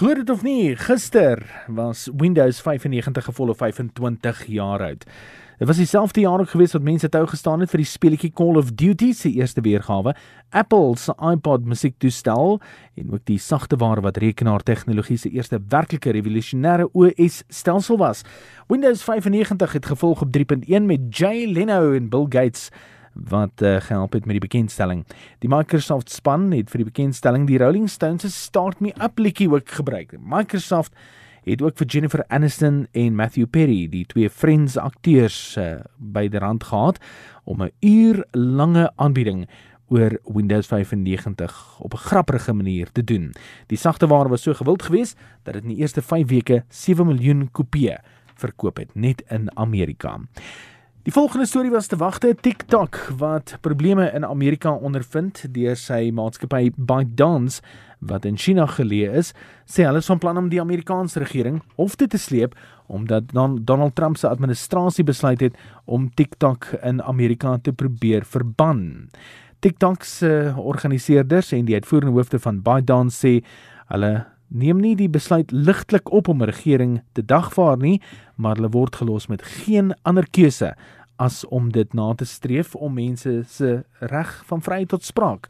Glo dit of nie, gister was Windows 95 gevolle 25 jaar oud. Dit was dieselfde jaar ook gewees wat mense tou gestaan het vir die speletjie Call of Duty se eerste weergawe, Apple se iPod musiektoestel en ook die sagte ware wat rekenaartegnologie se eerste werklike revolusionêre OS stelsel was. Windows 95 het gevolg op 3.1 met Jay Leno en Bill Gates wat uh, gehelp het met die bekendstelling. Die Microsoft span het vir die bekendstelling die Rolling Stones se Start Me Up liedjie ook gebruik. Microsoft het ook vir Jennifer Aniston en Matthew Perry, die twee Friends akteurs uh, by die rand gehad om 'n uur lange aanbieding oor Windows 95 op 'n grappige manier te doen. Die sagte ware was so gewild geweest dat dit in die eerste 5 weke 7 miljoen kopieë verkoop het net in Amerika. Die volgende storie was te wagte TikTok wat probleme in Amerika ondervind deur sy maatskappy ByteDance wat in China geleë is, sê hulle is van plan om die Amerikaanse regering hof toe te sleep omdat Donald Trump se administrasie besluit het om TikTok in Amerika te probeer verban. TikTok se organiseerders en die uitvoerende hoofde van ByteDance sê hulle neem nie die besluit ligtelik op om 'n regering te dagvaar nie, maar hulle word gelos met geen ander keuse as om dit na te streef om mense se reg van vryheid tot spraak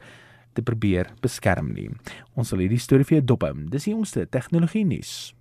te probeer beskerm nie. Ons sal hierdie storie vir jou dophou. Dis die jongste tegnologie nuus.